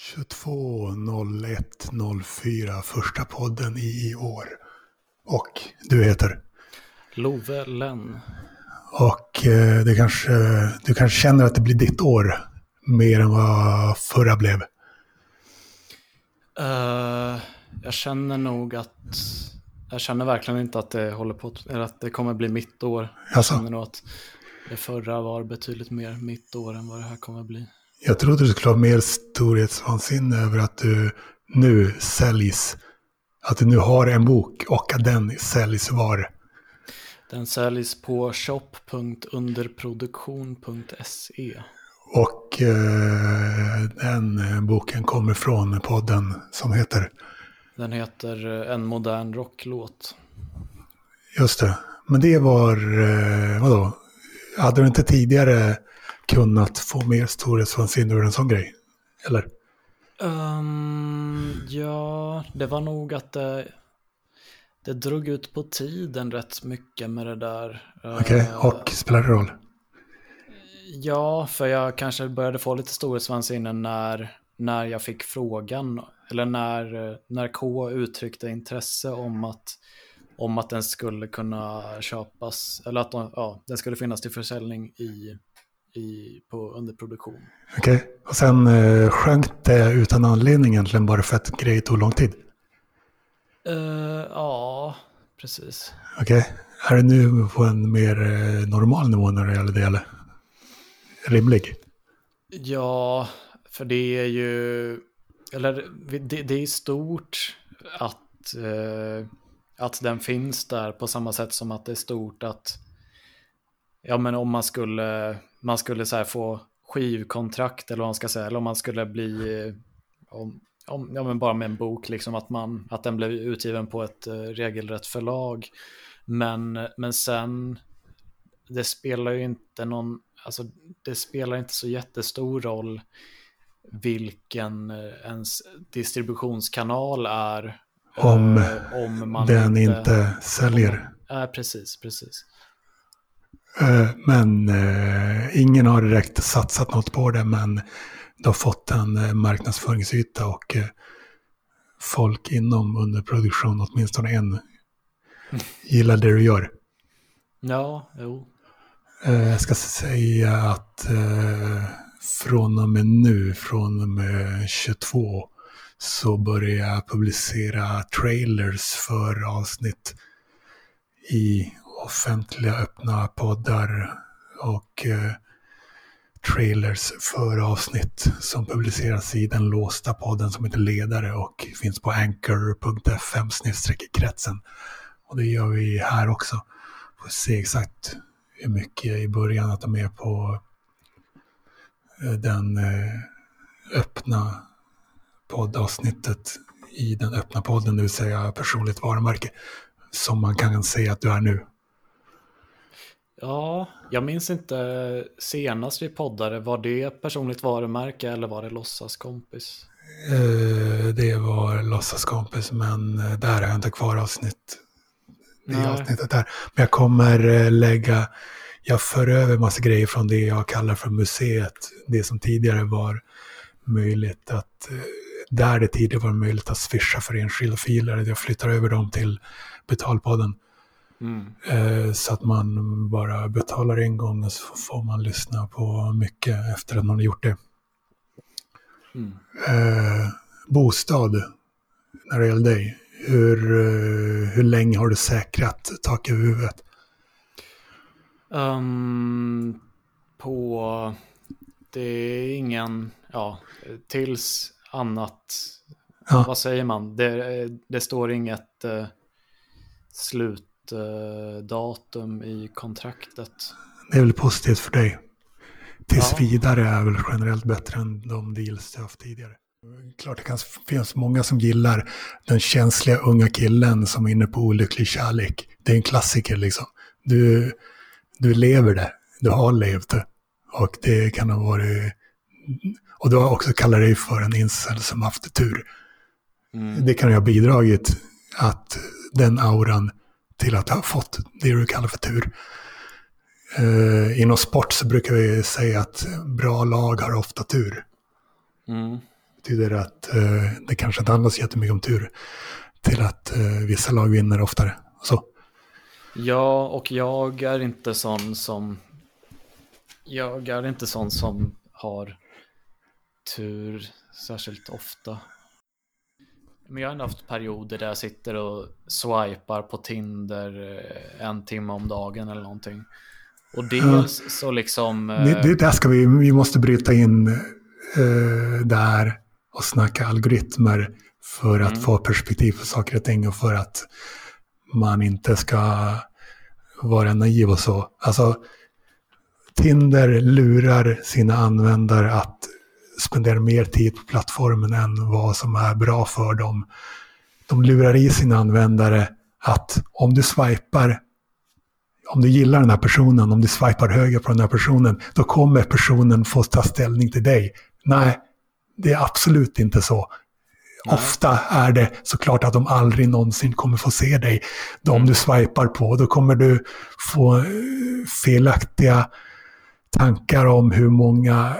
22.01.04, första podden i år. Och du heter? Love Lenn. Och eh, det kanske, du kanske känner att det blir ditt år mer än vad förra blev? Uh, jag känner nog att jag känner verkligen inte att det håller på eller att det kommer bli mitt år. Jag alltså. känner nog att det förra var betydligt mer mitt år än vad det här kommer bli. Jag trodde du skulle ha mer storhetsvansinne över att du nu säljs. Att du nu har en bok och att den säljs var. Den säljs på shop.underproduktion.se. Och eh, den boken kommer från podden som heter? Den heter En modern rocklåt. Just det. Men det var, eh, vadå? Hade du inte tidigare kunnat få mer storhetsvansinne ur en sån grej? Eller? Um, ja, det var nog att det, det drog ut på tiden rätt mycket med det där. Okej, okay. och spelar det roll? Ja, för jag kanske började få lite storhetsvansinne när, när jag fick frågan, eller när, när K uttryckte intresse om att, om att den skulle kunna köpas, eller att ja, den skulle finnas till försäljning i i, på underproduktion. Okej, okay. och sen eh, sjönk det utan anledning egentligen bara för att grejer tog lång tid? Uh, ja, precis. Okej, okay. är det nu på en mer eh, normal nivå när det gäller det? Eller? Rimlig? Ja, för det är ju, eller det, det är stort att, eh, att den finns där på samma sätt som att det är stort att ja men om man skulle, man skulle så få skivkontrakt eller vad man ska säga, eller om man skulle bli, om, om, ja men bara med en bok, liksom att, man, att den blev utgiven på ett uh, regelrätt förlag. Men, men sen, det spelar ju inte någon, alltså det spelar inte så jättestor roll vilken uh, ens distributionskanal är. Om, om man den inte, inte säljer. Ja, precis, precis. Eh, men eh, ingen har direkt satsat något på det, men det har fått en eh, marknadsföringsyta och folk inom underproduktion, åtminstone en, gillar det du gör. Ja, jo. Jag ska säga att från och med nu, från och med 22, så börjar jag publicera trailers för avsnitt i offentliga öppna poddar och eh, trailers för avsnitt som publiceras i den låsta podden som heter Ledare och finns på anchor.fm kretsen. Och det gör vi här också. Får se exakt hur mycket i början att de är på eh, den eh, öppna poddavsnittet i den öppna podden, det vill säga personligt varumärke, som man kan se att du är nu. Ja, jag minns inte senast vi poddade. Var det personligt varumärke eller var det låtsaskompis? Eh, det var låtsaskompis, men eh, där har jag inte kvar avsnitt. Det är avsnittet där. Men jag kommer eh, lägga, jag för över massa grejer från det jag kallar för museet. Det som tidigare var möjligt att, där det tidigare var möjligt att swisha för enskilda filer. Jag flyttar över dem till betalpodden. Mm. Eh, så att man bara betalar en gång och så får man lyssna på mycket efter att man har gjort det. Mm. Eh, bostad, när det gäller dig. Hur, eh, hur länge har du säkrat tak över huvudet? Um, på, det är ingen, ja, tills annat, ja. vad säger man? Det, det står inget uh, slut datum i kontraktet. Det är väl positivt för dig. Tills ja. vidare är väl generellt bättre än de deals du haft tidigare. Klart det kan finnas många som gillar den känsliga unga killen som är inne på olycklig kärlek. Det är en klassiker liksom. Du, du lever det, du har levt det. Och det kan ha varit... Och du har också kallat dig för en incel som haft tur. Mm. Det kan ju ha bidragit att den auran till att ha fått det du kallar för tur. Uh, inom sport så brukar vi säga att bra lag har ofta tur. Mm. betyder att eh, det kanske inte handlar så jättemycket om tur till att eh, vissa lag vinner oftare. Så. Ja, och jag är inte sån som... Jag är inte sån som har tur särskilt ofta. Men jag har ändå haft perioder där jag sitter och swipar på Tinder eh, en timme om dagen eller någonting. Och dels så liksom... Det, det, där ska vi, vi måste bryta in eh, där och snacka algoritmer för att mm. få perspektiv på saker och ting och för att man inte ska vara naiv och så. Alltså, Tinder lurar sina användare att spendera mer tid på plattformen än vad som är bra för dem. De lurar i sina användare att om du swipar, om du gillar den här personen, om du swipar höger på den här personen, då kommer personen få ta ställning till dig. Nej, det är absolut inte så. Nej. Ofta är det såklart att de aldrig någonsin kommer få se dig. De mm. du swipar på, då kommer du få eh, felaktiga tankar om hur många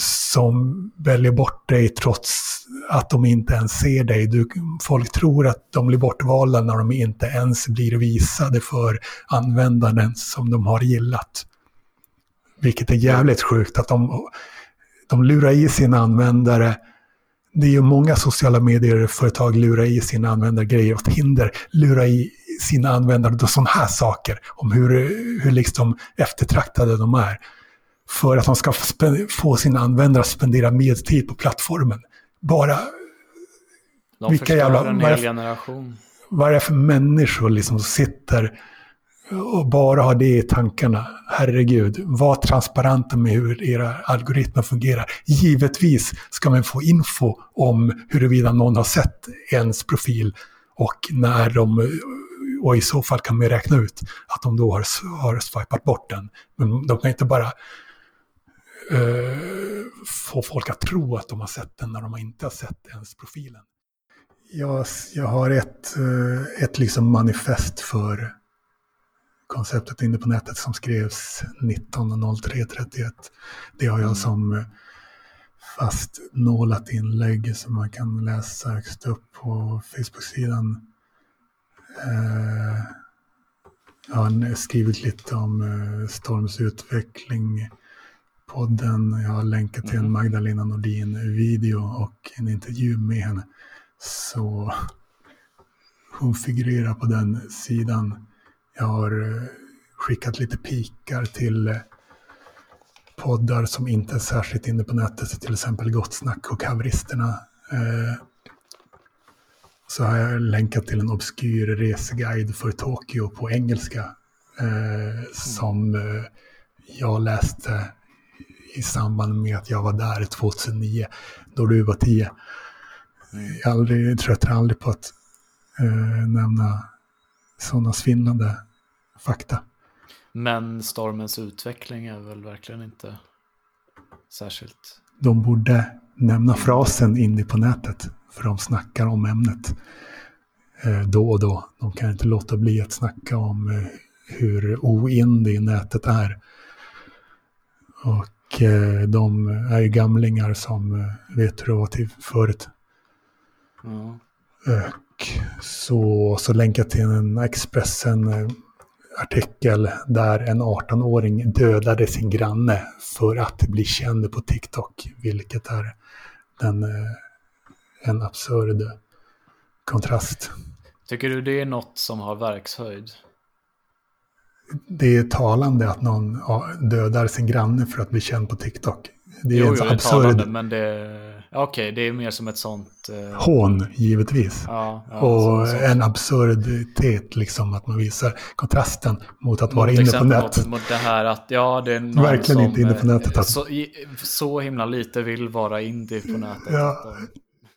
som väljer bort dig trots att de inte ens ser dig. Du, folk tror att de blir bortvalda när de inte ens blir visade för användaren som de har gillat. Vilket är jävligt sjukt att de, de lurar i sina användare det är ju många sociala medier-företag lurar i sina användare grejer och hinder, lurar i sina användare sådana här saker om hur, hur liksom eftertraktade de är. För att de ska få sina användare att spendera mer tid på plattformen. Bara... De vilka jävla, en hel generation. Vad är det för människor liksom som sitter och bara har det i tankarna? herregud, var transparenta med hur era algoritmer fungerar. Givetvis ska man få info om huruvida någon har sett ens profil och när de och i så fall kan man räkna ut att de då har, har swipat bort den. Men de kan inte bara få folk att tro att de har sett den när de inte har sett ens profilen. Jag, jag har ett, uh, ett liksom manifest för konceptet inne på nätet som skrevs 19.03.31. Det har jag mm. som fast nålat inlägg som man kan läsa högst upp på Facebook-sidan. Eh, jag har skrivit lite om eh, Storms utveckling, podden. Jag har länkat till en mm. Magdalena Nordin-video och en intervju med henne. Så hon figurerar på den sidan. Jag har eh, skickat lite pikar till eh, poddar som inte är särskilt inne på nätet, till exempel Gott Snack och Haveristerna. Eh, så har jag länkat till en obskyr reseguide för Tokyo på engelska som jag läste i samband med att jag var där 2009, då du var 10. Jag aldrig, tröttnar aldrig på att nämna sådana svindlande fakta. Men stormens utveckling är väl verkligen inte särskilt... De borde nämna frasen inne på nätet, för de snackar om ämnet eh, då och då. De kan inte låta bli att snacka om eh, hur oindig nätet är. Och eh, de är ju gamlingar som vet hur det var till förut. Mm. Och så, så länkar till en Expressen artikel där en 18-åring dödade sin granne för att bli känd på TikTok, vilket är den, eh, en absurd kontrast. Tycker du det är något som har verkshöjd? Det är talande att någon dödar sin granne för att bli känd på TikTok. Det är jo, en så absurd... Talande, men det Okej, okay, det är mer som ett sånt... Eh... Hån, givetvis. Ja, ja, och så, så. en absurditet, liksom, att man visar kontrasten mot att vara inne på nätet. Mot, mot det här att, ja, det är någon Verkligen som, inte inne på nätet. Alltså. Så, så himla lite vill vara indie på nätet. Ja,